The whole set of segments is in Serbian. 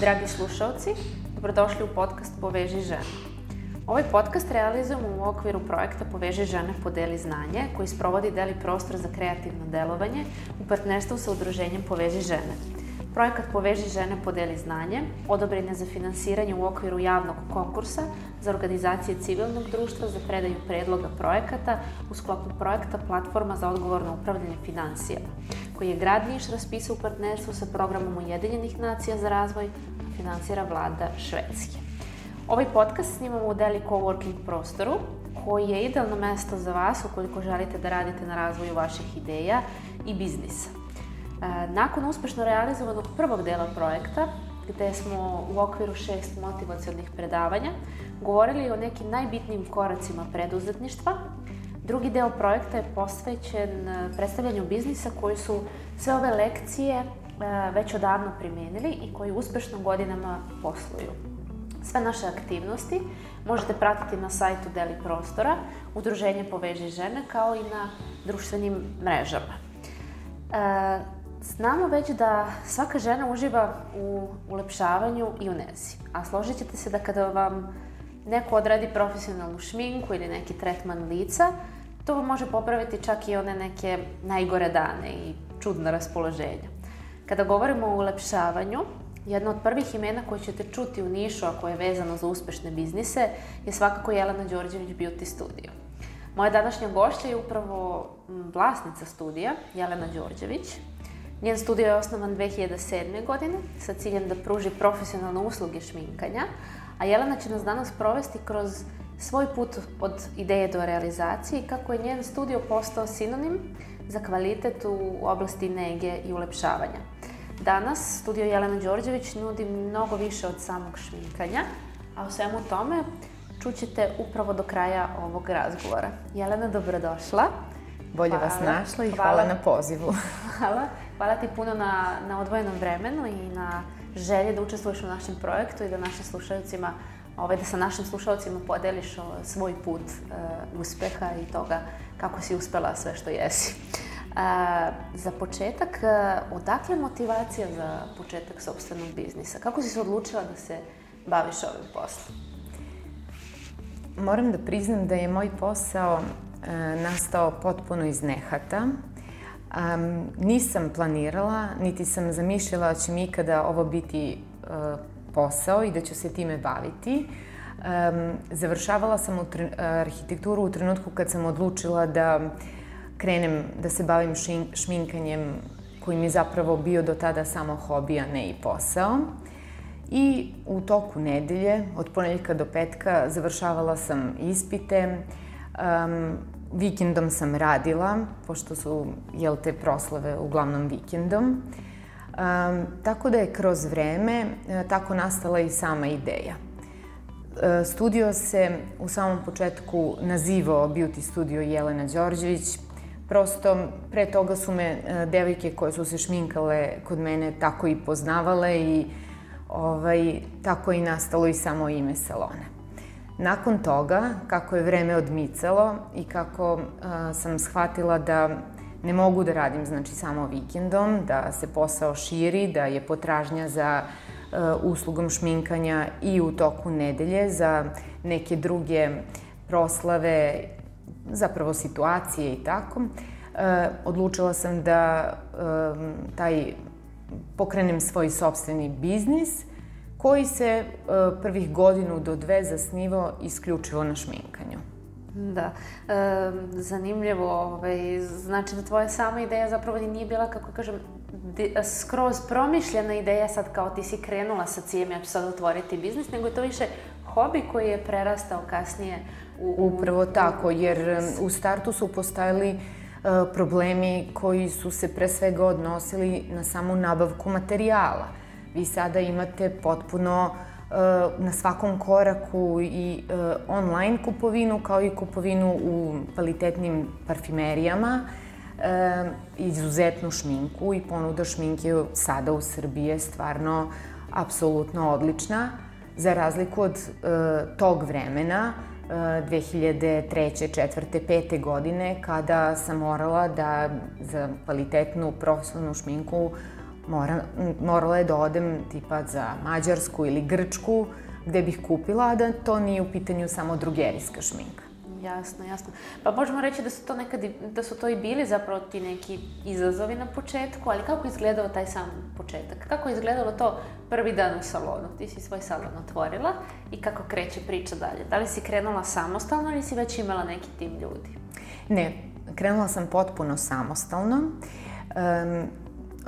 Dragi slušalci, dobrodošli u podcast Poveži žene. Ovaj podcast realizujemo u okviru projekta Poveži žene podeli znanje, koji sprovodi Deli prostor za kreativno delovanje u partnerstvu sa udruženjem Poveži žene. Projekat Poveži žene podeli znanje odobren je za finansiranje u okviru javnog konkursa za organizacije civilnog društva za predaju predloga projekata u sklopu projekta Platforma za odgovorno upravljanje financijama, koji je grad Niš raspisao u partnerstvu sa programom Ujedinjenih nacija za razvoj, finansira vlada Švedske. Ovaj podcast snimamo u Deli Coworking prostoru, koji je idealno mesto za vas ukoliko želite da radite na razvoju vaših ideja i biznisa. Nakon uspešno realizovanog prvog dela projekta, gde smo u okviru šest motivacijalnih predavanja govorili o nekim najbitnijim koracima preduzetništva, drugi deo projekta je posvećen predstavljanju biznisa koji su sve ove lekcije već odavno primenili i koji uspešno godinama posluju. Sve naše aktivnosti možete pratiti na sajtu Deli Prostora, Udruženje Poveži žene, kao i na društvenim mrežama. Znamo već da svaka žena uživa u ulepšavanju i u nezi. A složit ćete se da kada vam neko odradi profesionalnu šminku ili neki tretman lica, to može popraviti čak i one neke najgore dane i čudna raspoloženja. Kada govorimo o ulepšavanju, jedno od prvih imena koje ćete čuti u Nišu, a koje je vezano za uspešne biznise, je svakako Jelena Đorđević Beauty Studio. Moja današnja gošća je upravo vlasnica studija, Jelena Đorđević, Njen studio je osnovan 2007. godine sa ciljem da pruži profesionalne usluge šminkanja, a Jelena će nas danas provesti kroz svoj put od ideje do realizacije i kako je njen studio postao sinonim za kvalitet u oblasti nege i ulepšavanja. Danas studio Jelena Đorđević nudi mnogo više od samog šminkanja, a o svemu tome čućete upravo do kraja ovog razgovora. Jelena, dobrodošla. Bolje hvala. vas našla i hvala, hvala na pozivu. Hvala. Hvala ti puno na, na odvojenom vremenu i na želje da učestvuješ u našem projektu i da našim slušalcima, ovaj, da sa našim slušalcima podeliš ovaj, svoj put uh, uspeha i toga kako si uspela sve što jesi. Uh, za početak, uh, odakle motivacija za početak sobstvenog biznisa? Kako si se odlučila da se baviš ovim poslom? Moram da priznam da je moj posao uh, nastao potpuno iz nehata. Um, nisam planirala, niti sam zamišljala da će mi ikada ovo biti uh, posao i da ću se time baviti. Um, završavala sam u tre, arhitekturu u trenutku kad sam odlučila da krenem da se bavim šin, šminkanjem koji mi je zapravo bio do tada samo hobi, a ne i posao. I u toku nedelje, od ponedeljka do petka, završavala sam ispite, um, vikendom sam radila, pošto su, jel te, proslave uglavnom vikendom. Um, tako da je kroz vreme uh, tako nastala i sama ideja. Uh, studio se u samom početku nazivao Beauty Studio Jelena Đorđević. Prosto, pre toga su me uh, devojke koje su se šminkale kod mene tako i poznavale i ovaj, tako i nastalo i samo ime salona. Nakon toga, kako je vreme odmicalo i kako uh, sam shvatila da ne mogu da radim znači samo vikendom, da se posao širi, da je potražnja za uh, uslugom šminkanja i u toku nedelje za neke druge proslave, zapravo situacije i tako. Uh, odlučila sam da um, taj pokrenem svoj sobstveni biznis koji se uh, prvih godinu do dve zasnivao isključivo na šminkanju. Da, e, zanimljivo, ovaj, znači da tvoja sama ideja zapravo nije bila, kako kažem, de, skroz promišljena ideja sad kao ti si krenula sa ciljem, ja ću sad otvoriti biznis, nego je to više hobi koji je prerastao kasnije u... Upravo tako, jer u startu su postajali uh, problemi koji su se pre svega odnosili na samu nabavku materijala. Vi sada imate potpuno uh, na svakom koraku i uh, online kupovinu kao i kupovinu u kvalitetnim parfimerijama, uh, izuzetnu šminku i ponuda šminke sada u Srbiji je stvarno apsolutno odlična za razliku od tog vremena 2003. 4. 5. godine kada sam morala da za kvalitetnu profesionalnu šminku mora, morala je da odem tipa za Mađarsku ili Grčku, gde bih kupila, a da to nije u pitanju samo drugerijska šminka. Jasno, jasno. Pa možemo reći da su to nekad, da su to i bili zapravo ti neki izazovi na početku, ali kako izgledao taj sam početak? Kako je izgledalo to prvi dan u salonu? Ti si svoj salon otvorila i kako kreće priča dalje? Da li si krenula samostalno ili si već imala neki tim ljudi? Ne, krenula sam potpuno samostalno. Um,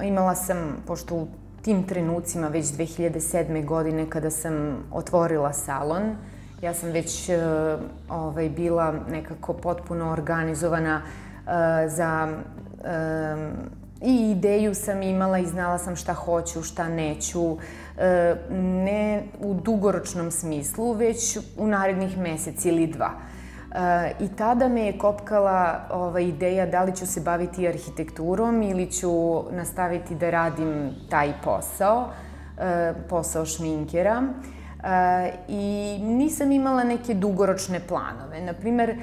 imala sam, pošto u tim trenucima, već 2007. godine, kada sam otvorila salon, Ja sam već uh, ovaj, bila nekako potpuno organizovana uh, za um, i ideju sam imala i znala sam šta hoću, šta neću, ne u dugoročnom smislu, već u narednih mesec ili dva. I tada me je kopkala ova ideja da li ću se baviti arhitekturom ili ću nastaviti da radim taj posao, posao šminkera i nisam imala neke dugoročne planove. Naprimer, e,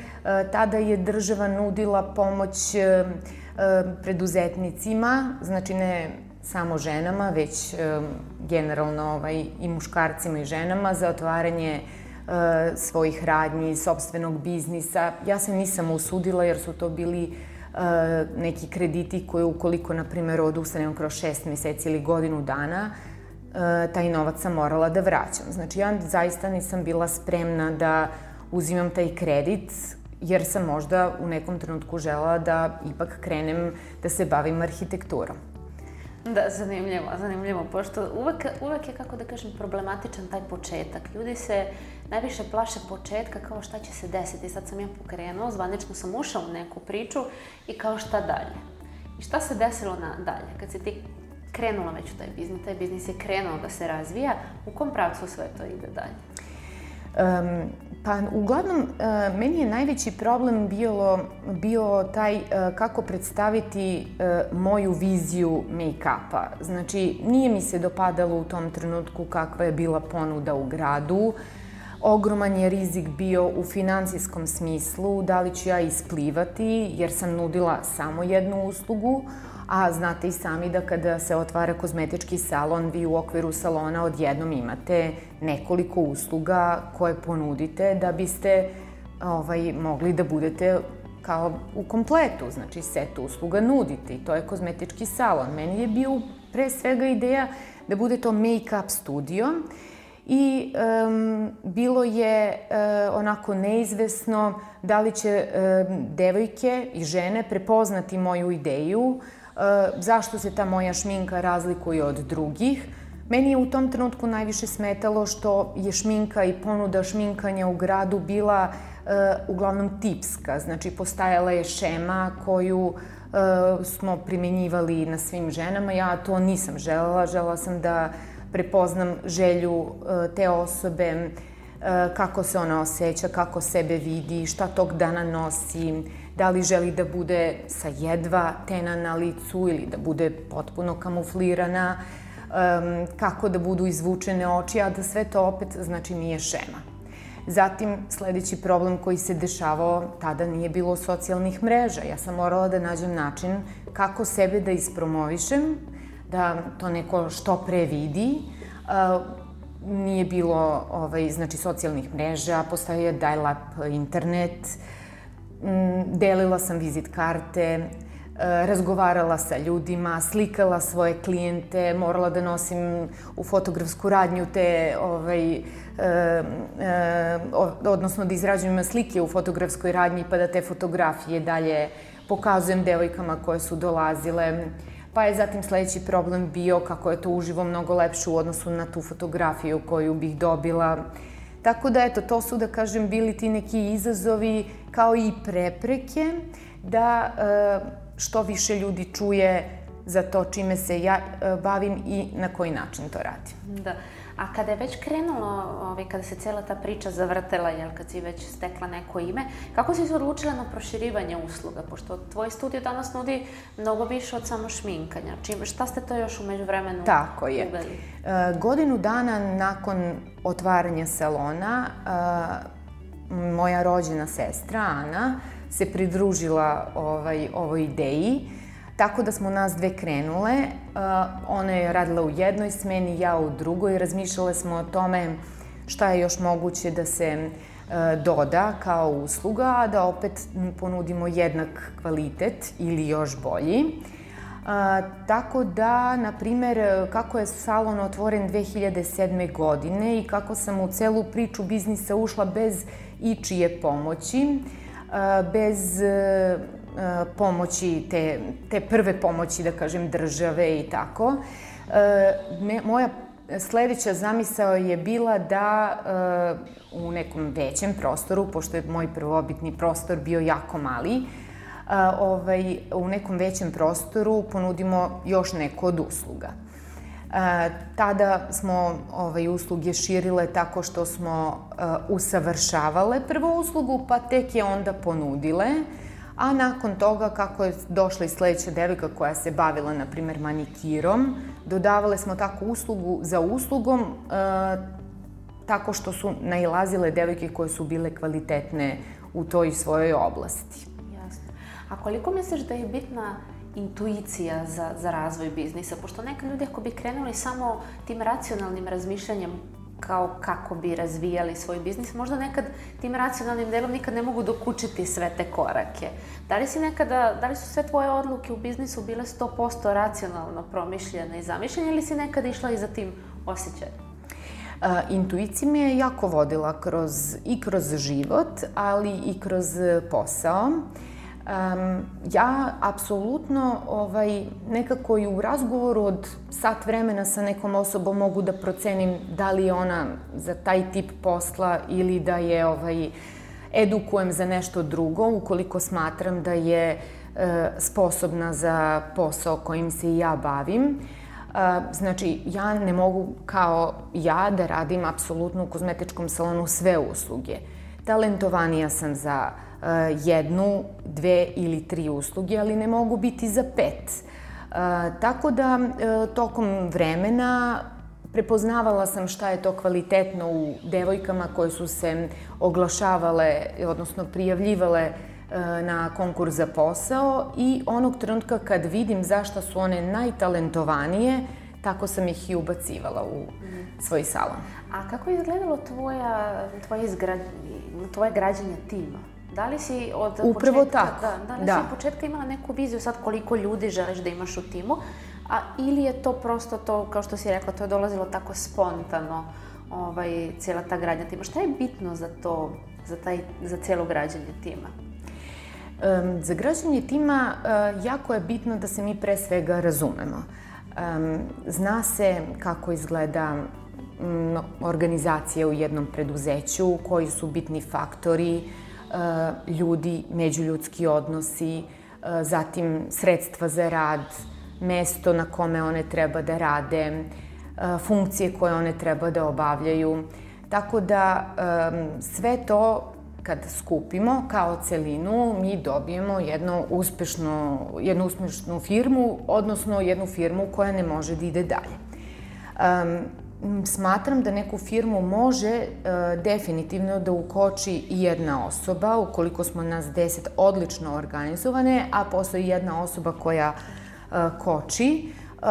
tada je država nudila pomoć e, e, preduzetnicima, znači ne samo ženama, već generalno ovaj, i muškarcima i ženama za otvaranje svojih radnji, sobstvenog biznisa. Ja se nisam usudila jer su to bili neki krediti koje ukoliko, na primjer, odustanem kroz šest meseci ili godinu dana, E, taj novac sam morala da vraćam. Znači, ja zaista nisam bila spremna da uzimam taj kredit, jer sam možda u nekom trenutku žela da ipak krenem da se bavim arhitekturom. Da, zanimljivo, zanimljivo, pošto uvek, uvek je, kako da kažem, problematičan taj početak. Ljudi se najviše plaše početka kao šta će se desiti. Sad sam ja pokrenuo, zvanično sam ušao u neku priču i kao šta dalje. I šta se desilo na dalje? Kad si ti krenula već u taj biznis, taj biznis je krenuo da se razvija, u kom pravcu sve to ide dalje? Um, pa uglavnom, uh, meni je najveći problem bio, bio taj uh, kako predstaviti uh, moju viziju make-upa. Znači, nije mi se dopadalo u tom trenutku kakva je bila ponuda u gradu, Ogroman je rizik bio u financijskom smislu, da li ću ja isplivati, jer sam nudila samo jednu uslugu, a znate i sami da kada se otvara kozmetički salon, vi u okviru salona odjednom imate nekoliko usluga koje ponudite da biste ovaj, mogli da budete kao u kompletu, znači set usluga nudite i to je kozmetički salon. Meni je bio pre svega ideja da bude to make-up studio i um, bilo je uh, onako neizvesno da li će um, devojke i žene prepoznati moju ideju, E, zašto se ta moja šminka razlikuje od drugih. Meni je u tom trenutku najviše smetalo što je šminka i ponuda šminkanja u gradu bila uh, uglavnom tipska, znači postajala je šema koju uh, smo primenjivali na svim ženama. Ja to nisam želela, želela sam da prepoznam želju uh, te osobe, kako se ona osjeća, kako sebe vidi, šta tog dana nosi, da li želi da bude sa jedva tena na licu ili da bude potpuno kamuflirana, um, kako da budu izvučene oči, a da sve to opet znači nije šema. Zatim, sledeći problem koji se dešavao, tada nije bilo socijalnih mreža. Ja sam morala da nađem način kako sebe da ispromovišem, da to neko što pre vidi. Nije bilo ovaj, znači, socijalnih mreža, postoje je dial-up internet, uh, delila sam vizit karte, e, razgovarala sa ljudima, slikala svoje klijente, morala da nosim u fotografsku radnju te, ovaj, e, e, odnosno da izrađujem slike u fotografskoj radnji pa da te fotografije dalje pokazujem devojkama koje su dolazile. Pa je zatim sledeći problem bio kako je to uživo mnogo lepše u odnosu na tu fotografiju koju bih dobila. Tako da, eto, to su, da kažem, bili ti neki izazovi kao i prepreke da e, što više ljudi čuje za to čime se ja e, bavim i na koji način to radim. Da. A kada je već krenulo, ovaj, kada se cela ta priča zavrtela, jel, kad si već stekla neko ime, kako si se odlučila na proširivanje usluga? Pošto tvoj studio danas nudi mnogo više od samo šminkanja. Čim, šta ste to još umeđu vremenu Tako je. Uveli? E, godinu dana nakon otvaranja salona, e, moja rođena sestra Ana se pridružila ovaj, ovoj ideji Tako da smo nas dve krenule. Uh, ona je radila u jednoj smeni, ja u drugoj. Razmišljale smo o tome šta je još moguće da se uh, doda kao usluga, a da opet ponudimo jednak kvalitet ili još bolji. A, tako da, na primer, kako je salon otvoren 2007. godine i kako sam u celu priču biznisa ušla bez ičije pomoći, a, bez pomoći, te, te prve pomoći, da kažem, države i tako. Me, moja sledeća zamisao je bila da u nekom većem prostoru, pošto je moj prvobitni prostor bio jako mali, ovaj, u nekom većem prostoru ponudimo još neko od usluga. E, tada smo ovaj, usluge širile tako što smo e, usavršavale prvo uslugu, pa tek je onda ponudile, a nakon toga kako je došla i sledeća devojka koja se bavila, na primer, manikirom, dodavale smo tako uslugu za uslugom, e, tako što su nailazile devojke koje su bile kvalitetne u toj svojoj oblasti. A koliko misliš da je bitna intuicija za, za razvoj biznisa? Pošto neka ljudi ako bi krenuli samo tim racionalnim razmišljanjem kao kako bi razvijali svoj biznis, možda nekad tim racionalnim delom nikad ne mogu dokučiti sve te korake. Da li, si nekada, da li su sve tvoje odluke u biznisu bile 100% racionalno promišljene i zamišljene ili si nekada išla i za tim osjećajem? Intuicija me je jako vodila kroz, i kroz život, ali i kroz posao. Uh, Um, ja apsolutno ovaj, nekako i u razgovoru od sat vremena sa nekom osobom mogu da procenim da li je ona za taj tip posla ili da je ovaj, edukujem za nešto drugo ukoliko smatram da je e, sposobna za posao kojim se i ja bavim. E, znači, ja ne mogu kao ja da radim apsolutno u kozmetičkom salonu sve usluge. Talentovanija sam za Eh, jednu, dve ili tri usluge, ali ne mogu biti za pet. Eh, tako da eh, tokom vremena prepoznavala sam šta je to kvalitetno u devojkama koje su se oglašavale, odnosno prijavljivale na konkurs za posao i onog trenutka kad vidim zašto su one najtalentovanije, tako sam ih i ubacivala u svoj salon. A kako je izgledalo tvoja, tvoje, izgrad, tvoje građenje tima? Da li si od Upravo početka, tako. Da, da li da. si od početka imala neku viziju sad koliko ljudi želiš da imaš u timu, a ili je to prosto to, kao što si rekla, to je dolazilo tako spontano, ovaj, cijela ta gradnja tima. Šta je bitno za to, za, taj, za cijelo građenje tima? Um, za građenje tima uh, jako je bitno da se mi pre svega razumemo. Um, zna se kako izgleda um, organizacija u jednom preduzeću, koji su bitni faktori, E, ljudi, međuljudski odnosi, e, zatim sredstva za rad, mesto na kome one treba da rade, e, funkcije koje one treba da obavljaju. Tako da sve to kad skupimo kao celinu, mi dobijemo jednu uspešnu, jednu uspešnu firmu, odnosno jednu firmu koja ne može da ide dalje. Um, smatram da neku firmu može e, definitivno da ukoči i jedna osoba, ukoliko smo nas deset odlično organizovane, a postoji jedna osoba koja e, koči, e,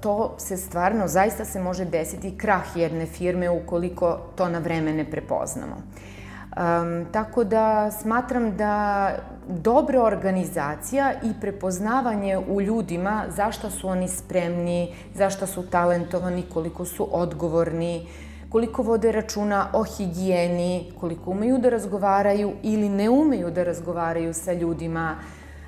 to se stvarno, zaista se može desiti krah jedne firme ukoliko to na vreme ne prepoznamo. Um, tako da smatram da dobra organizacija i prepoznavanje u ljudima zašto su oni spremni, zašto su talentovani, koliko su odgovorni, koliko vode računa o higijeni, koliko umeju da razgovaraju ili ne umeju da razgovaraju sa ljudima,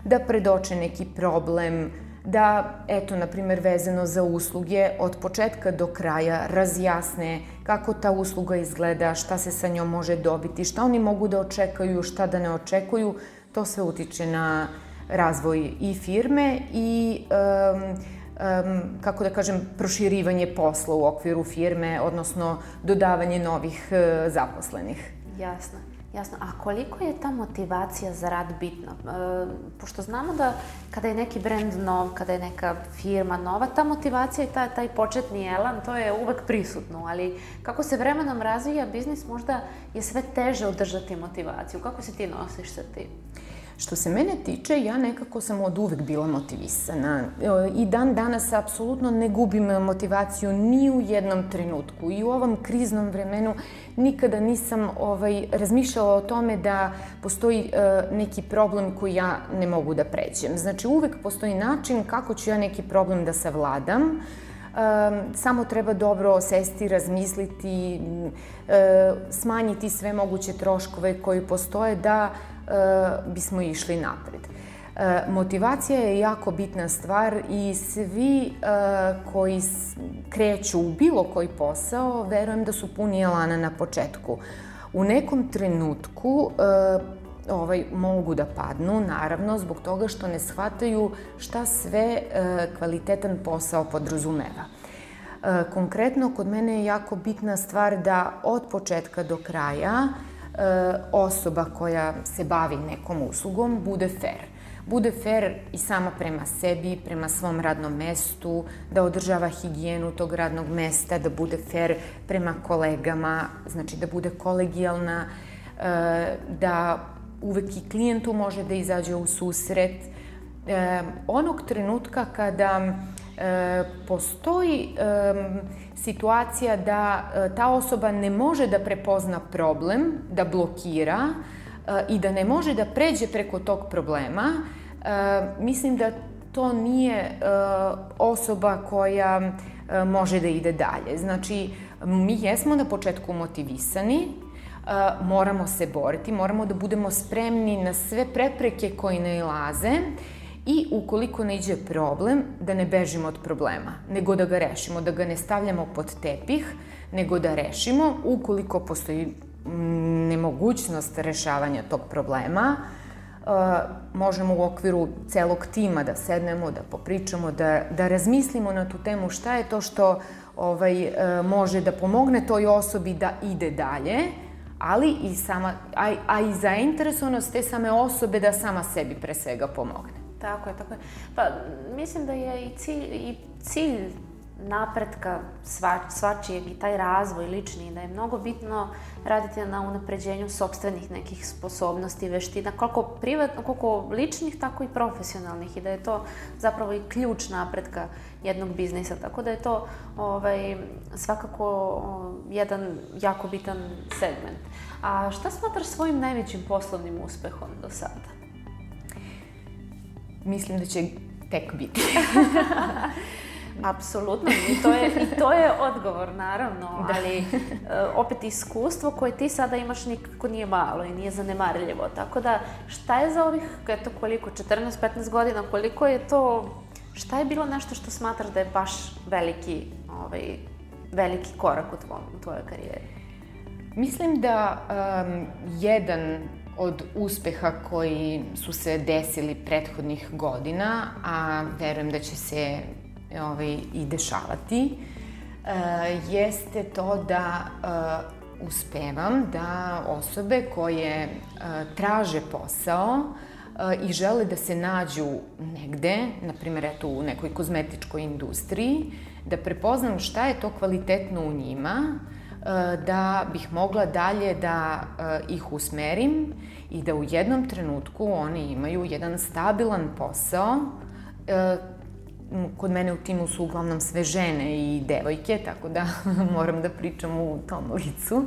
da predoče neki problem, da, eto, na primer, vezano za usluge, od početka do kraja razjasne kako ta usluga izgleda, šta se sa njom može dobiti, šta oni mogu da očekaju, šta da ne očekuju, to sve utiče na razvoj i firme i um, um, kako da kažem, proširivanje posla u okviru firme, odnosno dodavanje novih uh, zaposlenih. Jasno. Jasno, a koliko je ta motivacija za rad bitna? E, pošto znamo da kada je neki brend nov, kada je neka firma nova, ta motivacija i taj, taj početni elan, to je uvek prisutno, ali kako se vremenom razvija biznis, možda je sve teže održati motivaciju. Kako se ti nosiš sa tim? Što se mene tiče, ja nekako sam od uvek bila motivisana. I dan danas apsolutno ne gubim motivaciju ni u jednom trenutku. I u ovom kriznom vremenu nikada nisam ovaj, razmišljala o tome da postoji e, neki problem koji ja ne mogu da pređem. Znači uvek postoji način kako ću ja neki problem da savladam, Um, samo treba dobro sesti, razmisliti, uh, smanjiti sve moguće troškove koji postoje da uh, bismo išli napred. Uh, motivacija je jako bitna stvar i svi uh, koji kreću u bilo koji posao, verujem da su puni elana na početku. U nekom trenutku uh, ovaj, mogu da padnu, naravno, zbog toga što ne shvataju šta sve kvalitetan posao podrazumeva. Konkretno, kod mene je jako bitna stvar da od početka do kraja e, osoba koja se bavi nekom uslugom bude fair. Bude fair i sama prema sebi, prema svom radnom mestu, da održava higijenu tog radnog mesta, da bude fair prema kolegama, znači da bude kolegijalna, da uvek i klijentu može da izađe u susret. E, onog trenutka kada e, postoji e, situacija da e, ta osoba ne može da prepozna problem, da blokira e, i da ne može da pređe preko tog problema, e, mislim da to nije e, osoba koja e, može da ide dalje. Znači, mi jesmo na početku motivisani, moramo se boriti, moramo da budemo spremni na sve prepreke koje nailaze i ukoliko ne iđe problem, da ne bežimo od problema, nego da ga rešimo, da ga ne stavljamo pod tepih, nego da rešimo ukoliko postoji nemogućnost rešavanja tog problema, možemo u okviru celog tima da sednemo, da popričamo, da, da razmislimo na tu temu šta je to što ovaj, e, može da pomogne toj osobi da ide dalje, ali i sama, a, a i zainteresovanost te same osobe da sama sebi pre svega pomogne. Tako je, tako je. Pa mislim da je i cilj, i cilj napretka sva, svačijeg i taj razvoj lični, da je mnogo bitno raditi na unapređenju sobstvenih nekih sposobnosti, veština, koliko privatno, koliko ličnih, tako i profesionalnih i da je to zapravo i ključ napretka jednog biznisa, tako da je to ovaj, svakako jedan jako bitan segment. A šta smatraš svojim najvećim poslovnim uspehom do sada? Mislim da će tek biti. Apsolutno, i to je, i to je odgovor, naravno, da. ali e, opet iskustvo koje ti sada imaš nikako nije malo i nije zanemarljivo. Tako da, šta je za ovih, eto koliko, 14-15 godina, koliko je to, šta je bilo nešto što smatraš da je baš veliki, ovaj, veliki korak u, tvom, u tvojoj karijeri? Mislim da um, jedan od uspeha koji su se desili prethodnih godina, a verujem da će se ovaj, i dešavati, uh, jeste to da uh, uspevam da osobe koje uh, traže posao uh, i žele da se nađu negde, na primjer eto u nekoj kozmetičkoj industriji, da prepoznam šta je to kvalitetno u njima, da bih mogla dalje da ih usmerim i da u jednom trenutku oni imaju jedan stabilan posao kod mene u timu su uglavnom sve žene i devojke, tako da moram da pričam u tom licu.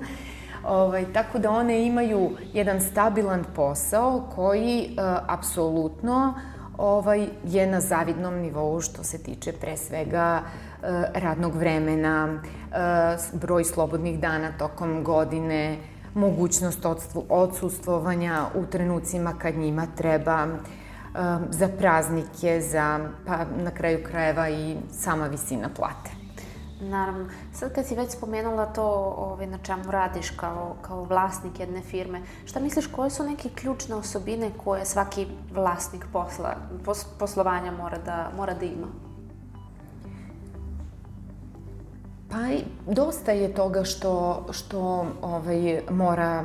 Ovaj, tako da one imaju jedan stabilan posao koji uh, apsolutno ovaj, je na zavidnom nivou što se tiče pre svega uh, radnog vremena, uh, broj slobodnih dana tokom godine, mogućnost odsustvovanja u trenucima kad njima treba, Um, za praznike, za, pa na kraju krajeva i sama visina plate. Naravno. Sad kad si već spomenula to ovaj, na čemu radiš kao, kao vlasnik jedne firme, šta misliš koje su neke ključne osobine koje svaki vlasnik posla, pos, poslovanja mora da, mora da ima? Pa dosta je toga što, što ovaj, mora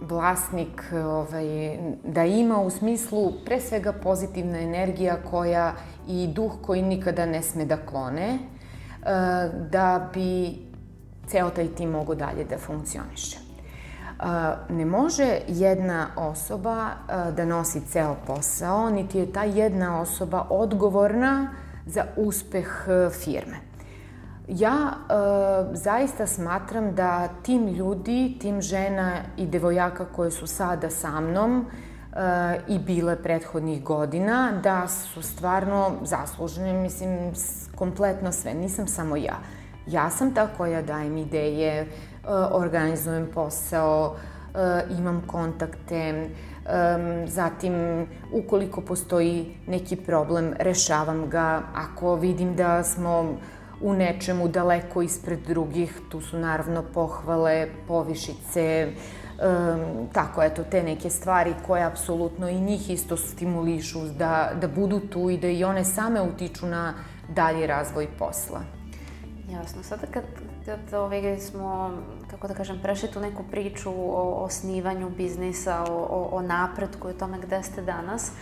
vlasnik ovaj, da ima u smislu pre svega pozitivna energija koja i duh koji nikada ne sme da klone, da bi ceo taj tim mogo dalje da funkcioniše. ne može jedna osoba da nosi ceo posao, niti je ta jedna osoba odgovorna za uspeh firme. Ja e, zaista smatram da tim ljudi, tim žena i devojaka koje su sada sa mnom e, i bile prethodnih godina, da su stvarno zaslužene, mislim, kompletno sve. Nisam samo ja. Ja sam ta koja dajem ideje, e, organizujem posao, e, imam kontakte, Um, zatim, ukoliko postoji neki problem, rešavam ga. Ako vidim da smo u nečemu daleko ispred drugih, tu su naravno pohvale, povišice, um, tako eto, te neke stvari koje apsolutno i njih isto stimulišu da, da budu tu i da i one same utiču na dalji razvoj posla. Jasno. Sada kad, kad ovaj, smo, kako da kažem, prešli tu neku priču o osnivanju biznisa, o, o, o napretku i o tome gde ste danas,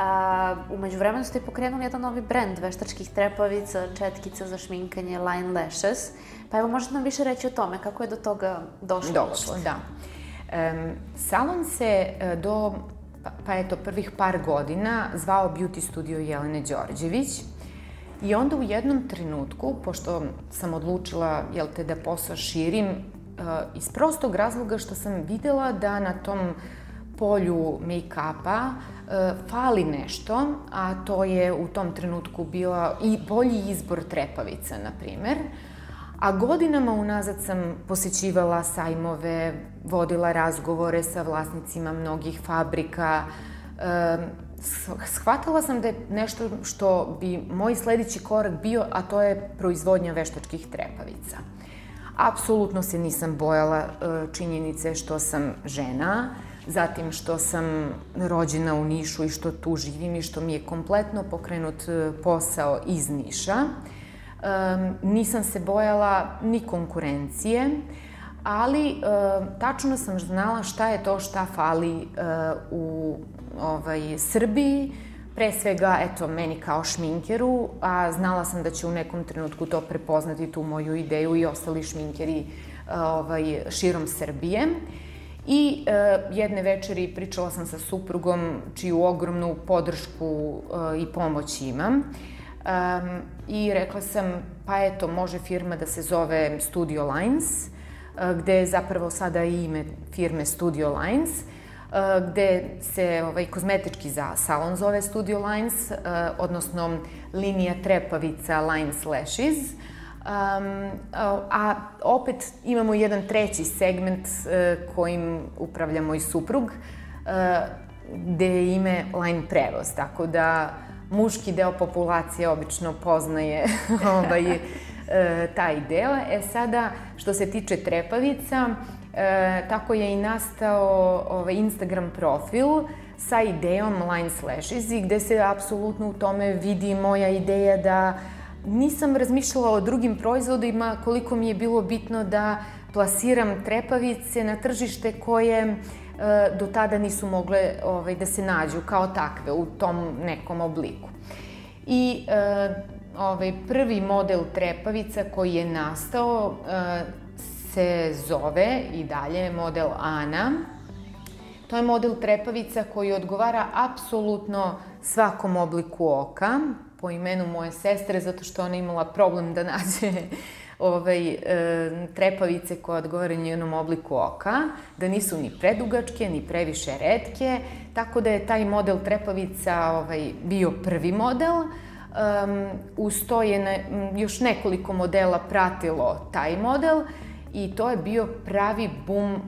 A, umeđu vremenu ste pokrenuli jedan novi brend veštačkih trepavica, četkica za šminkanje, Line Lashes. Pa evo, možete nam više reći o tome, kako je do toga došlo? Došlo, da. Um, salon se e, do, pa, pa eto, prvih par godina zvao Beauty Studio Jelene Đorđević. I onda u jednom trenutku, pošto sam odlučila, jel te, da posao širim, uh, iz prostog razloga što sam videla da na tom polju make-upa uh, fali nešto, a to je u tom trenutku bila i bolji izbor trepavica, na primer. A godinama unazad sam posećivala sajmove, vodila razgovore sa vlasnicima mnogih fabrika, shvatila sam da je nešto što bi moj sledeći korak bio, a to je proizvodnja veštačkih trepavica. Apsolutno se nisam bojala e, činjenice što sam žena, zatim što sam rođena u Nišu i što tu živim i što mi je kompletno pokrenut e, posao iz Niša. nisam se bojala ni konkurencije, ali tačno sam znala šta je to šta fali u ovaj, Srbiji, pre svega, eto, meni kao šminkeru, a znala sam da će u nekom trenutku to prepoznati, tu moju ideju i ostali šminkeri ovaj, širom Srbije. I e, jedne večeri pričala sam sa suprugom, čiju ogromnu podršku e, i pomoć imam. Um, I rekla sam, pa eto, može firma da se zove Studio Lines, e, gde je zapravo sada i ime firme Studio Lines. Eh, gde se ovaj, kozmetički za salon zove Studio Lines, uh, odnosno linija trepavica Lines Lashes. Um, a opet imamo jedan treći segment uh, kojim upravlja moj suprug, uh, gde je ime Line Prevoz, tako da muški deo populacije obično poznaje ovaj, taj deo. E sada, što se tiče trepavica, E, tako je i nastao ovaj, Instagram profil sa idejom Line Slashes i gde se apsolutno u tome vidi moja ideja da nisam razmišljala o drugim proizvodima koliko mi je bilo bitno da plasiram trepavice na tržište koje e, do tada nisu mogle ovaj, da se nađu kao takve u tom nekom obliku. I e, ovaj, prvi model trepavica koji je nastao e, se zove i dalje model Ana. To je model trepavica koji odgovara apsolutno svakom obliku oka, po imenu moje sestre, zato što ona imala problem da nađe ovaj, e, trepavice koje odgovara njenom obliku oka, da nisu ni predugačke, ni previše redke, tako da je taj model trepavica ovaj, bio prvi model. Um, uz to je ne, još nekoliko modela pratilo taj model i to je bio pravi bum uh,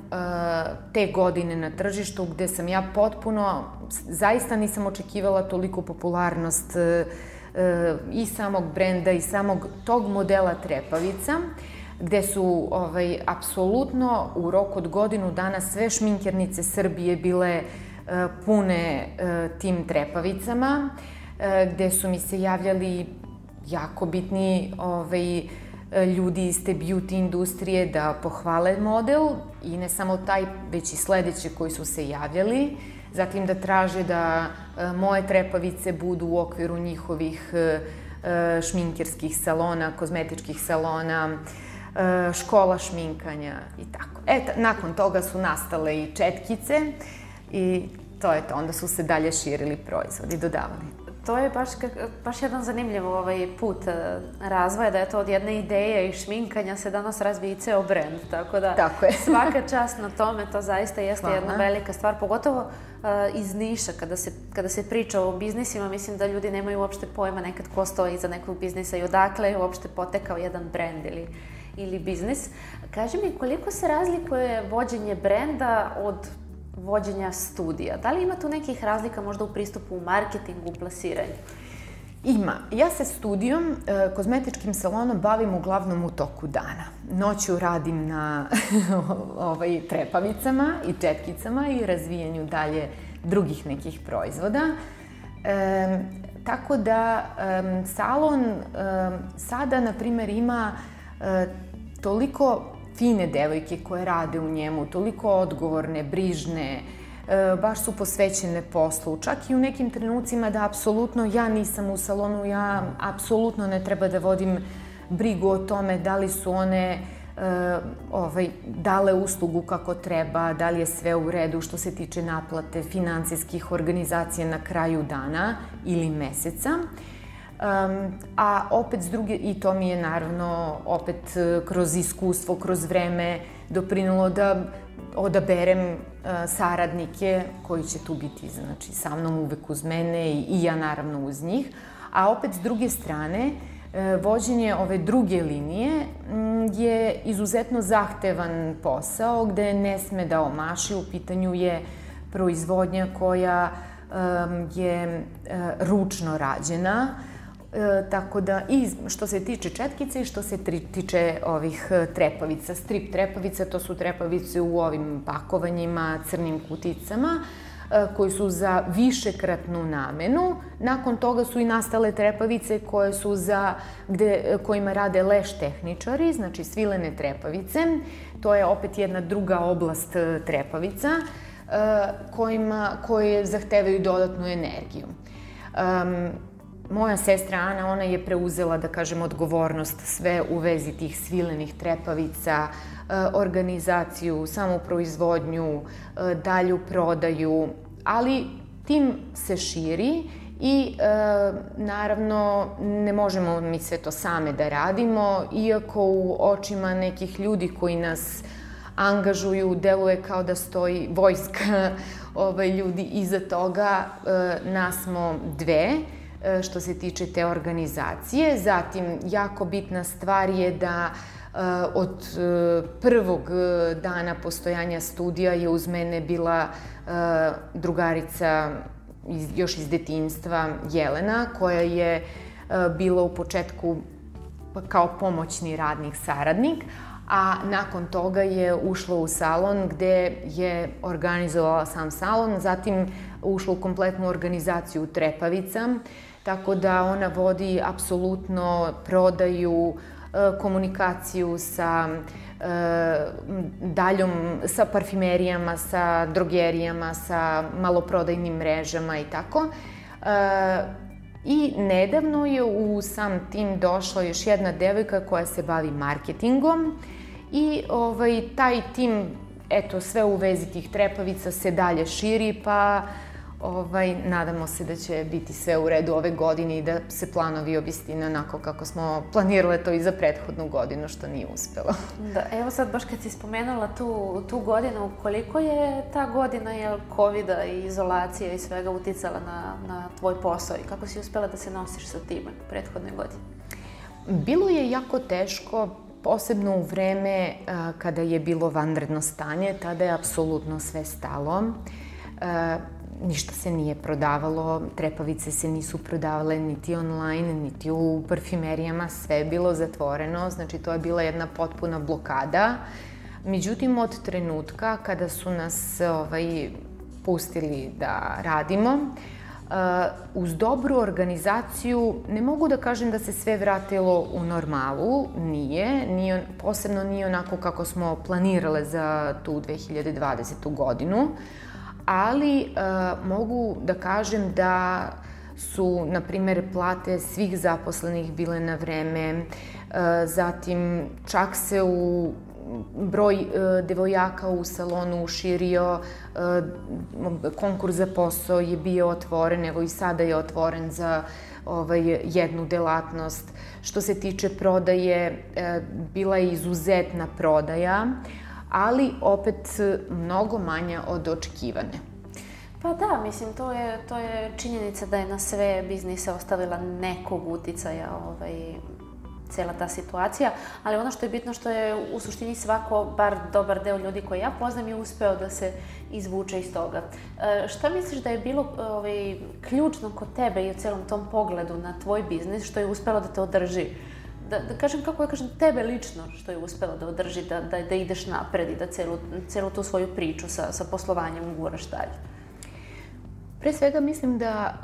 te godine na tržištu gde sam ja potpuno, zaista nisam očekivala toliko popularnost uh, uh, i samog brenda i samog tog modela trepavica gde su ovaj, apsolutno u roku od godinu dana sve šminkernice Srbije bile uh, pune uh, tim trepavicama, uh, gde su mi se javljali jako bitni ovaj, ljudi iz te beauty industrije da pohvale model i ne samo taj, već i sledeće koji su se javljali. Zatim da traže da e, moje trepavice budu u okviru njihovih e, e, šminkerskih salona, kozmetičkih salona. e, škola šminkanja i tako. E, nakon toga su nastale i četkice i to je to. Onda su se dalje širili proizvodi, dodavali. To je baš, baš jedan zanimljiv ovaj put e, razvoja, da je to od jedne ideje i šminkanja se danas razvije i ceo brend, tako da tako je. svaka čast na tome, to zaista jeste Hvala. jedna velika stvar, pogotovo uh, iz Niša, kada se, kada se priča o biznisima, mislim da ljudi nemaju uopšte pojma nekad ko stoji iza nekog biznisa i odakle je uopšte potekao jedan brend ili, ili biznis. Kaži mi, koliko se razlikuje vođenje brenda od vođenja studija. Da li ima tu nekih razlika možda u pristupu u marketingu, u plasiranju? Ima. Ja se studijom, e, kozmetičkim salonom bavim uglavnom u toku dana. Noću radim na ovaj, trepavicama i četkicama i razvijanju dalje drugih nekih proizvoda. E, tako da e, salon e, sada, na primer, ima e, toliko fine devojke koje rade u njemu, toliko odgovorne, brižne, e, baš su posvećene poslu. Čak i u nekim trenucima da apsolutno ja nisam u salonu, ja apsolutno ne treba da vodim brigu o tome da li su one e, ovaj, dale uslugu kako treba, da li je sve u redu što se tiče naplate financijskih organizacija na kraju dana ili meseca. Um, a opet s druge, i to mi je naravno opet e, kroz iskustvo, kroz vreme doprinalo da odaberem uh, saradnike koji će tu biti znači, sa mnom uvek uz mene i, i ja naravno uz njih. A opet s druge strane, uh, vođenje ove druge linije je izuzetno zahtevan posao gde ne sme da omaši. U pitanju je proizvodnja koja je ručno rađena, E, tako da i što se tiče četkice i što se tri, tiče ovih e, trepavica, strip trepavica, to su trepavice u ovim pakovanjima, crnim kuticama, e, koji su za višekratnu namenu. Nakon toga su i nastale trepavice koje su za, gde, kojima rade leš tehničari, znači svilene trepavice. To je opet jedna druga oblast e, trepavica kojima, koje zahtevaju dodatnu energiju. Um, moja sestra Ana, ona je preuzela, da kažem, odgovornost sve u vezi tih svilenih trepavica, e, organizaciju, samu proizvodnju, e, dalju prodaju, ali tim se širi i e, naravno ne možemo mi sve to same da radimo, iako u očima nekih ljudi koji nas angažuju, deluje kao da stoji vojska ovaj, ljudi iza toga, nas smo dve, što se tiče te organizacije. Zatim, jako bitna stvar je da e, od e, prvog dana postojanja studija je uz mene bila drugarica iz, još iz detinstva Jelena, koja je bila u početku kao pomoćni radnik, saradnik, a nakon toga je ušla u salon gde je organizovala sam salon, zatim ušla u kompletnu organizaciju Trepavica, Tako da ona vodi apsolutno prodaju, e, komunikaciju sa e, daljom, sa parfimerijama, sa drogerijama, sa maloprodajnim mrežama i tako. E, I nedavno je u sam tim došla još jedna devojka koja se bavi marketingom i ovaj, taj tim, eto, sve u vezi tih trepavica se dalje širi, pa uh, Ovaj, nadamo se da će biti sve u redu ove godine i da se planovi obistine onako kako smo planirale to i za prethodnu godinu, što nije uspelo. Da, evo sad baš kad si spomenula tu, tu godinu, koliko je ta godina je COVID-a i izolacija i svega uticala na, na tvoj posao i kako si uspela da se nosiš sa tim u prethodne godine? Bilo je jako teško, posebno u vreme a, kada je bilo vanredno stanje, tada je apsolutno sve stalo. A, ništa se nije prodavalo, trepavice se nisu prodavale niti online, niti u parfimerijama, sve je bilo zatvoreno, znači to je bila jedna potpuna blokada. Međutim, od trenutka kada su nas ovaj, pustili da radimo, Uh, uz dobru organizaciju, ne mogu da kažem da se sve vratilo u normalu, nije, nije posebno nije onako kako smo planirale za tu 2020. godinu, ali uh, mogu da kažem da su, na primer, plate svih zaposlenih bile na vreme, e, zatim čak se u broj e, devojaka u salonu uširio, e, konkurs za posao je bio otvoren, evo i sada je otvoren za ovaj, jednu delatnost. Što se tiče prodaje, e, bila je izuzetna prodaja, ali opet mnogo manja od očekivane. Pa da, mislim, to je, to je činjenica da je na sve biznise ostavila nekog uticaja ovaj, cela ta situacija, ali ono što je bitno što je u suštini svako, bar dobar deo ljudi koji ja poznam je uspeo da se izvuče iz toga. E, šta misliš da je bilo ovaj, ključno kod tebe i u celom tom pogledu na tvoj biznis što je uspelo da te održi? Da, da kažem, kako ja kažem, tebe lično što je uspelo da održi, da, da, da ideš napred i da celu, celu tu svoju priču sa, sa poslovanjem guraš dalje? Pre svega mislim da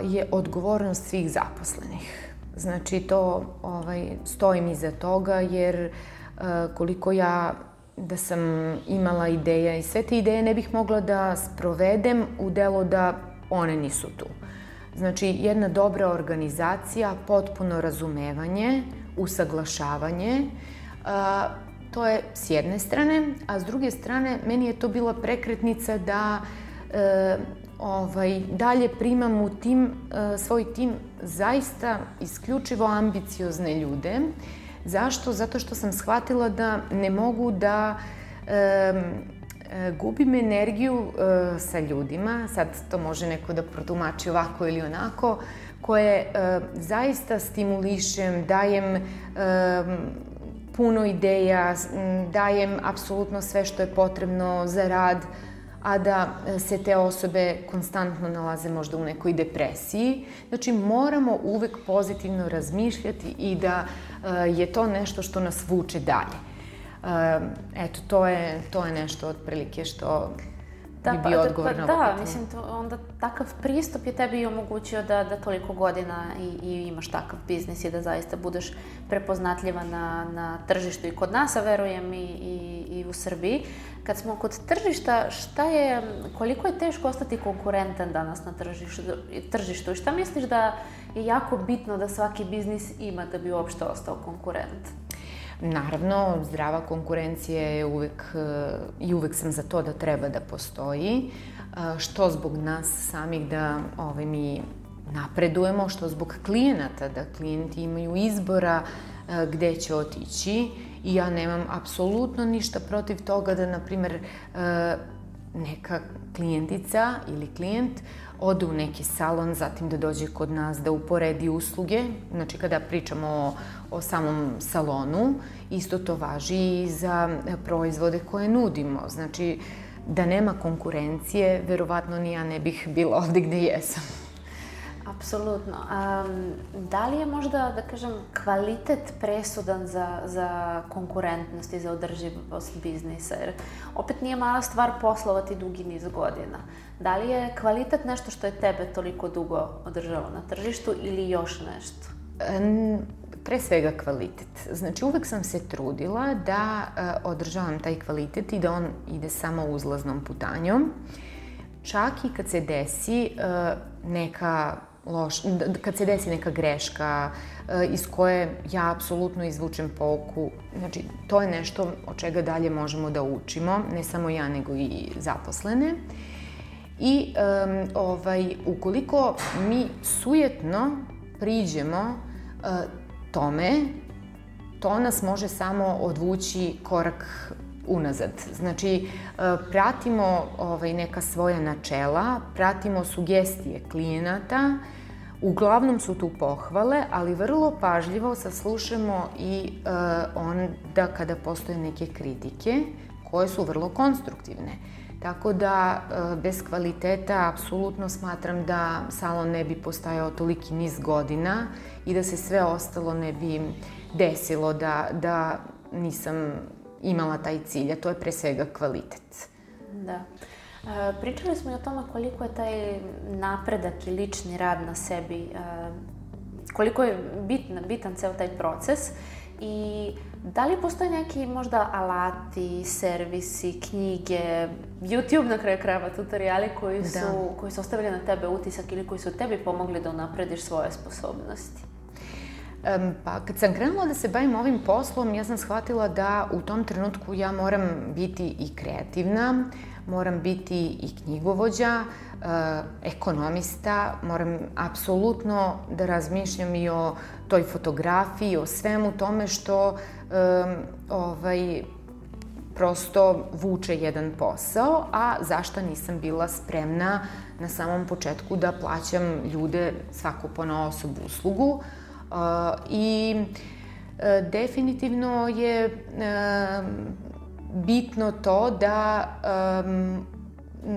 uh, je odgovornost svih zaposlenih. Znači to ovaj, stojim iza toga jer uh, koliko ja da sam imala ideja i sve te ideje ne bih mogla da sprovedem u delo da one nisu tu. Znači jedna dobra organizacija, potpuno razumevanje, usaglašavanje, to je s jedne strane, a s druge strane meni je to bila prekretnica da uh, ovaj, dalje primam u tim, uh, svoj tim zaista isključivo ambiciozne ljude. Zašto? Zato što sam shvatila da ne mogu da um, gubim energiju uh, sa ljudima, sad to može neko da protumači ovako ili onako, koje uh, zaista stimulišem, dajem um, puno ideja, dajem apsolutno sve što je potrebno za rad, a da e, se te osobe konstantno nalaze možda u nekoj depresiji. Znači, moramo uvek pozitivno razmišljati i da e, je to nešto što nas vuče dalje. E, eto, to je, to je nešto otprilike što da, bi bio pa, odgovor pa, na ovo Da, mislim, to, onda takav pristup je tebi omogućio da, da toliko godina i, i imaš takav biznis i da zaista budeš prepoznatljiva na, na tržištu i kod nas, a verujem i, i, i u Srbiji. Kad smo kod tržišta, šta je, koliko je teško ostati konkurentan danas na tržištu, tržištu i šta misliš da je jako bitno da svaki biznis ima da bi uopšte ostao konkurent? Naravno, zdrava konkurencija je uvek, i uvek sam za to da treba da postoji, što zbog nas samih da ovaj, mi napredujemo, što zbog klijenata, da klijenti imaju izbora gde će otići. I ja nemam apsolutno ništa protiv toga da, na primer, e, neka klijentica ili klijent ode u neki salon, zatim da dođe kod nas da uporedi usluge. Znači, kada pričamo o, o samom salonu, isto to važi i za proizvode koje nudimo. Znači, da nema konkurencije, verovatno ni ja ne bih bila ovde gde jesam. Apsolutno. Um, da li je možda, da kažem, kvalitet presudan za, za konkurentnost i za održivost biznisa? Jer opet nije mala stvar poslovati dugi niz godina. Da li je kvalitet nešto što je tebe toliko dugo održalo na tržištu ili još nešto? Um, pre svega kvalitet. Znači, uvek sam se trudila da uh, održavam taj kvalitet i da on ide samo uzlaznom putanjom. Čak i kad se desi uh, neka loš, kad se desi neka greška e, iz koje ja apsolutno izvučem pouku, znači to je nešto od čega dalje možemo da učimo, ne samo ja nego i zaposlene. I um, ovaj, ukoliko mi sujetno priđemo uh, tome, to nas može samo odvući korak unazad. Znači, e, pratimo ovaj, neka svoja načela, pratimo sugestije klijenata, Uglavnom su tu pohvale, ali vrlo pažljivo saslušamo i uh, onda kada postoje neke kritike koje su vrlo konstruktivne. Tako da, uh, bez kvaliteta, apsolutno smatram da salon ne bi postajao toliki niz godina i da se sve ostalo ne bi desilo da, da nisam imala taj cilj, a to je pre svega kvalitet. Da. E, pričali smo i o tome koliko je taj napredak i lični rad na sebi, e, koliko je bitan, bitan ceo taj proces i da li postoje neki možda alati, servisi, knjige, YouTube na kraju krajeva, tutoriali koji su, da. koji su ostavili na tebe utisak ili koji su tebi pomogli da unaprediš svoje sposobnosti? Pa kad sam krenula da se bavim ovim poslom, ja sam shvatila da u tom trenutku ja moram biti i kreativna, moram biti i knjigovođa, uh, ekonomista, moram apsolutno da razmišljam i o toj fotografiji, o svemu tome što ovaj, prosto vuče jedan posao, a zašto nisam bila spremna na samom početku da plaćam ljude svaku po osobu uslugu. Uh, I e, definitivno je e, bitno to da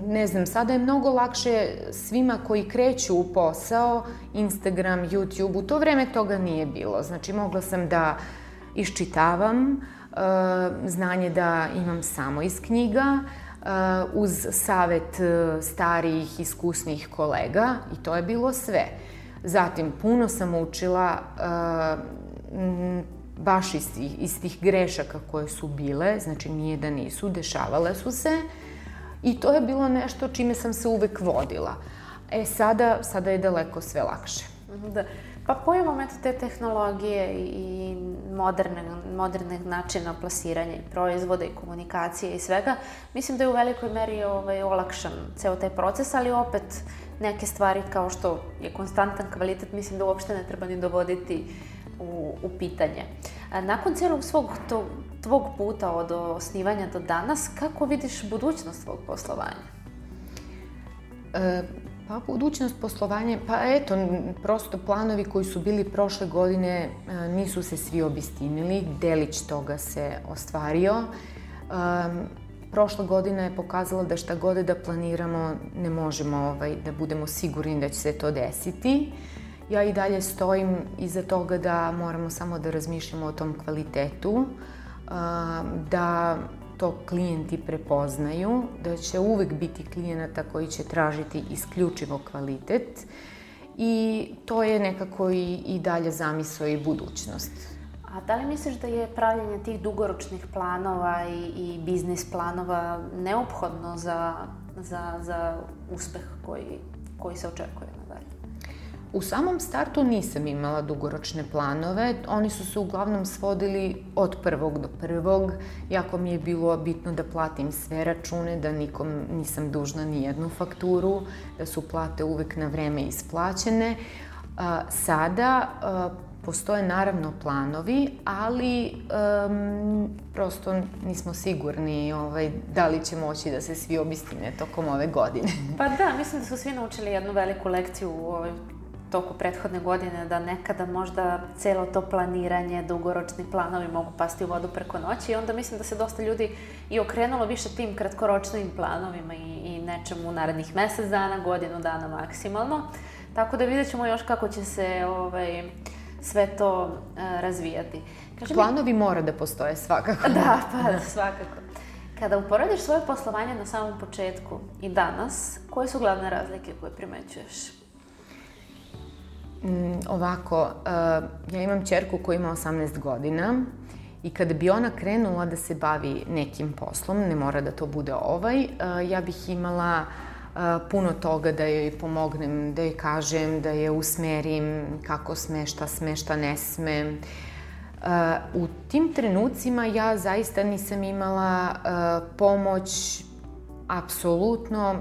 ne znam, sada je mnogo lakše svima koji kreću u posao, Instagram, YouTube, u to vreme toga nije bilo. Znači, mogla sam da iščitavam, e, znanje da imam samo iz knjiga, uz savet starijih, iskusnih kolega i to je bilo sve. Zatim, puno sam učila uh, baš iz tih, iz tih grešaka koje su bile, znači nije da nisu, dešavale su se i to je bilo nešto čime sam se uvek vodila. E, sada, sada je daleko sve lakše. Da. Pa pojavom eto te tehnologije i moderne, moderne načina plasiranja i proizvoda i komunikacije i svega, mislim da je u velikoj meri ovaj, olakšan ceo taj proces, ali opet neke stvari kao što je konstantan kvalitet, mislim da uopšte ne treba ni dovoditi u, u pitanje. Nakon celog svog to, tvog puta od osnivanja do danas, kako vidiš budućnost tvog poslovanja? E, pa budućnost poslovanja, pa eto, prosto planovi koji su bili prošle godine e, nisu se svi obistinili, delić toga se ostvario. E, prošla godina je pokazala da šta god da planiramo ne možemo ovaj, da budemo sigurni da će se to desiti. Ja i dalje stojim iza toga da moramo samo da razmišljamo o tom kvalitetu, da to klijenti prepoznaju, da će uvek biti klijenata koji će tražiti isključivo kvalitet i to je nekako i, i dalje zamisao i budućnost. A da li misliš da je pravljanje tih dugoročnih planova i, i biznis planova neophodno za, za, za uspeh koji, koji se očekuje nadalje? U samom startu nisam imala dugoročne planove, oni su se uglavnom svodili od prvog do prvog. Jako mi je bilo bitno da platim sve račune, da nikom nisam dužna ni jednu fakturu, da su plate uvek na vreme isplaćene. Sada Postoje naravno planovi, ali um, prosto nismo sigurni ovaj, da li će moći da se svi obistine tokom ove godine. Pa da, mislim da su svi naučili jednu veliku lekciju u ovaj, toku prethodne godine, da nekada možda celo to planiranje, dugoročni planovi mogu pasti u vodu preko noći i onda mislim da se dosta ljudi i okrenulo više tim kratkoročnim planovima i, i nečemu u narednih mesec dana, godinu dana maksimalno. Tako da vidjet ćemo još kako će se ovaj, sve to uh, razvijati. Kaži Planovi mi... mora da postoje svakako. Da, pa da. svakako. Kada uporediš svoje poslovanje na samom početku i danas, koje su glavne razlike koje primećuješ? Mm, ovako, uh, ja imam čerku koja ima 18 godina i kada bi ona krenula da se bavi nekim poslom, ne mora da to bude ovaj, uh, ja bih imala uh, puno toga da joj pomognem, da joj kažem, da je usmerim kako sme, šta sme, šta ne sme. U tim trenucima ja zaista nisam imala pomoć apsolutno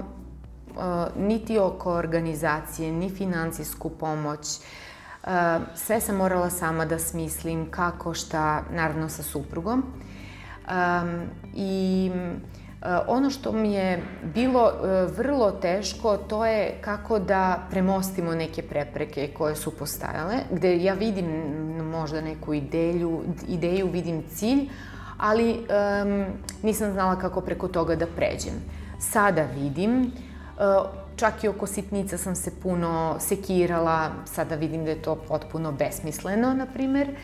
niti oko organizacije, ni financijsku pomoć. Sve sam morala sama da smislim kako, šta, naravno sa suprugom. I ono što mi je bilo eh, vrlo teško, to je kako da premostimo neke prepreke koje su postajale, gde ja vidim možda neku ideju, ideju vidim cilj, ali um, nisam znala kako preko toga da pređem. Sada vidim, uh, čak i oko sitnica sam se puno sekirala, sada vidim da je to potpuno besmisleno, na primer.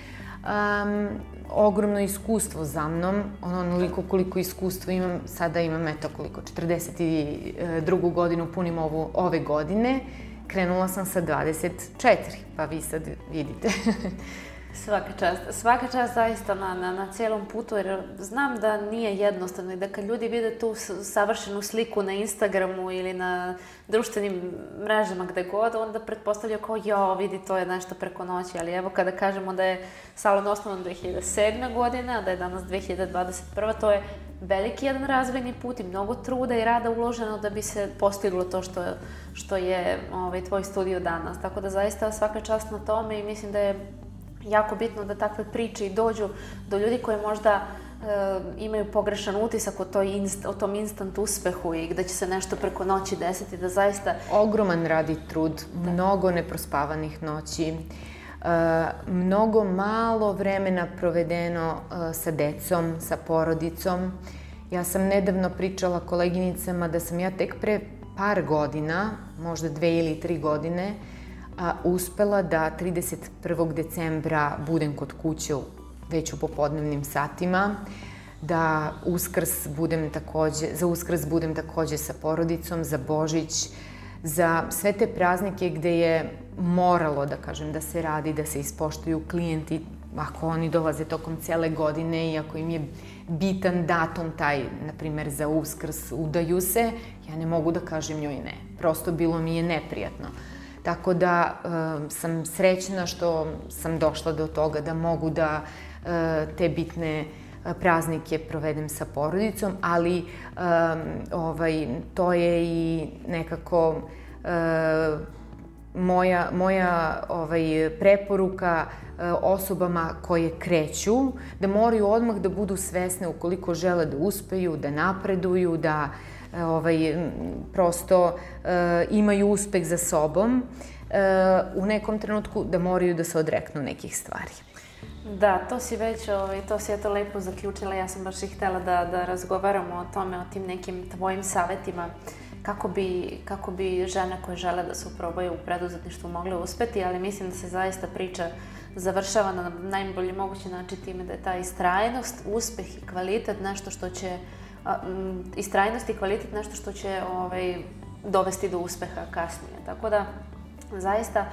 Um, ogromno iskustvo za mnom, ono onoliko koliko iskustvo imam, sada imam eto koliko, 42. godinu punim ovu, ove godine, krenula sam sa 24, pa vi sad vidite. Svaka čast. Svaka čast zaista na, na, na cijelom putu, jer znam da nije jednostavno i da kad ljudi vide tu savršenu sliku na Instagramu ili na društvenim mrežama gde god, onda pretpostavljaju kao jo, vidi, to je nešto preko noći, ali evo kada kažemo da je salon osnovan 2007. godine, a da je danas 2021. to je veliki jedan razvojni put i mnogo truda i rada uloženo da bi se postiglo to što, što je ovaj, tvoj studio danas. Tako da zaista svaka čast na tome i mislim da je jako bitno da takve priče i dođu do ljudi koji možda e, imaju pogrešan utisak o, toj inst, o tom instant uspehu i gde će se nešto preko noći desiti, da zaista... Ogroman radi trud, da. mnogo neprospavanih noći, e, mnogo malo vremena provedeno e, sa decom, sa porodicom. Ja sam nedavno pričala koleginicama da sam ja tek pre par godina, možda dve ili tri godine, a, uspela da 31. decembra budem kod kuće već u popodnevnim satima, da uskrs budem takođe, za uskrs budem takođe sa porodicom, za Božić, za sve te praznike gde je moralo, da kažem, da se radi, da se ispoštuju klijenti, ako oni dolaze tokom cele godine i ako im je bitan datum taj, na primer, za uskrs, udaju se, ja ne mogu da kažem njoj ne. Prosto bilo mi je neprijatno. Tako da e, sam srećna što sam došla do toga da mogu da e, te bitne e, praznike provedem sa porodicom, ali e, ovaj, to je i nekako e, moja, moja ovaj, preporuka osobama koje kreću, da moraju odmah da budu svesne ukoliko žele da uspeju, da napreduju, da ovaj, prosto e, imaju uspeh za sobom, e, u nekom trenutku da moraju da se odreknu nekih stvari. Da, to si već, ovaj, to si eto lepo zaključila, ja sam baš i htela da, da razgovaramo o tome, o tim nekim tvojim savetima kako bi, kako bi žene koje žele da se uprobaju u preduzetništvu mogle uspeti, ali mislim da se zaista priča završava na najbolji mogući način time da je ta istrajnost, uspeh i kvalitet nešto što će uh, istrajnost i kvalitet nešto što će ovaj, dovesti do uspeha kasnije. Tako da, zaista,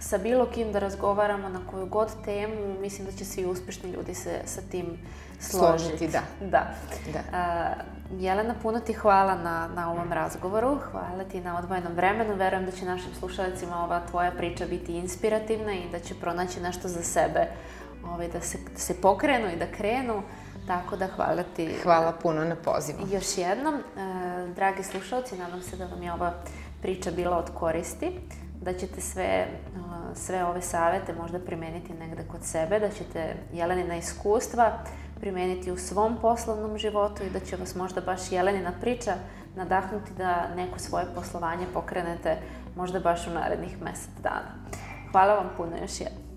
sa bilo kim da razgovaramo na koju god temu, mislim da će svi uspešni ljudi se sa tim složiti. Složiti, da. Da. da. A, Jelena, puno ti hvala na, na ovom razgovoru, hvala ti na odvojenom vremenu, verujem da će našim slušalicima ova tvoja priča biti inspirativna i da će pronaći nešto za sebe, ovaj, da, se, da se pokrenu i da krenu Tako da hvala ti. Hvala puno na pozivu. Još jednom, e, dragi slušalci, nadam se da vam je ova priča bila od koristi, da ćete sve, e, sve ove savete možda primeniti negde kod sebe, da ćete Jelenina iskustva primeniti u svom poslovnom životu i da će vas možda baš Jelenina priča nadahnuti da neko svoje poslovanje pokrenete možda baš u narednih mesec dana. Hvala vam puno još jednom.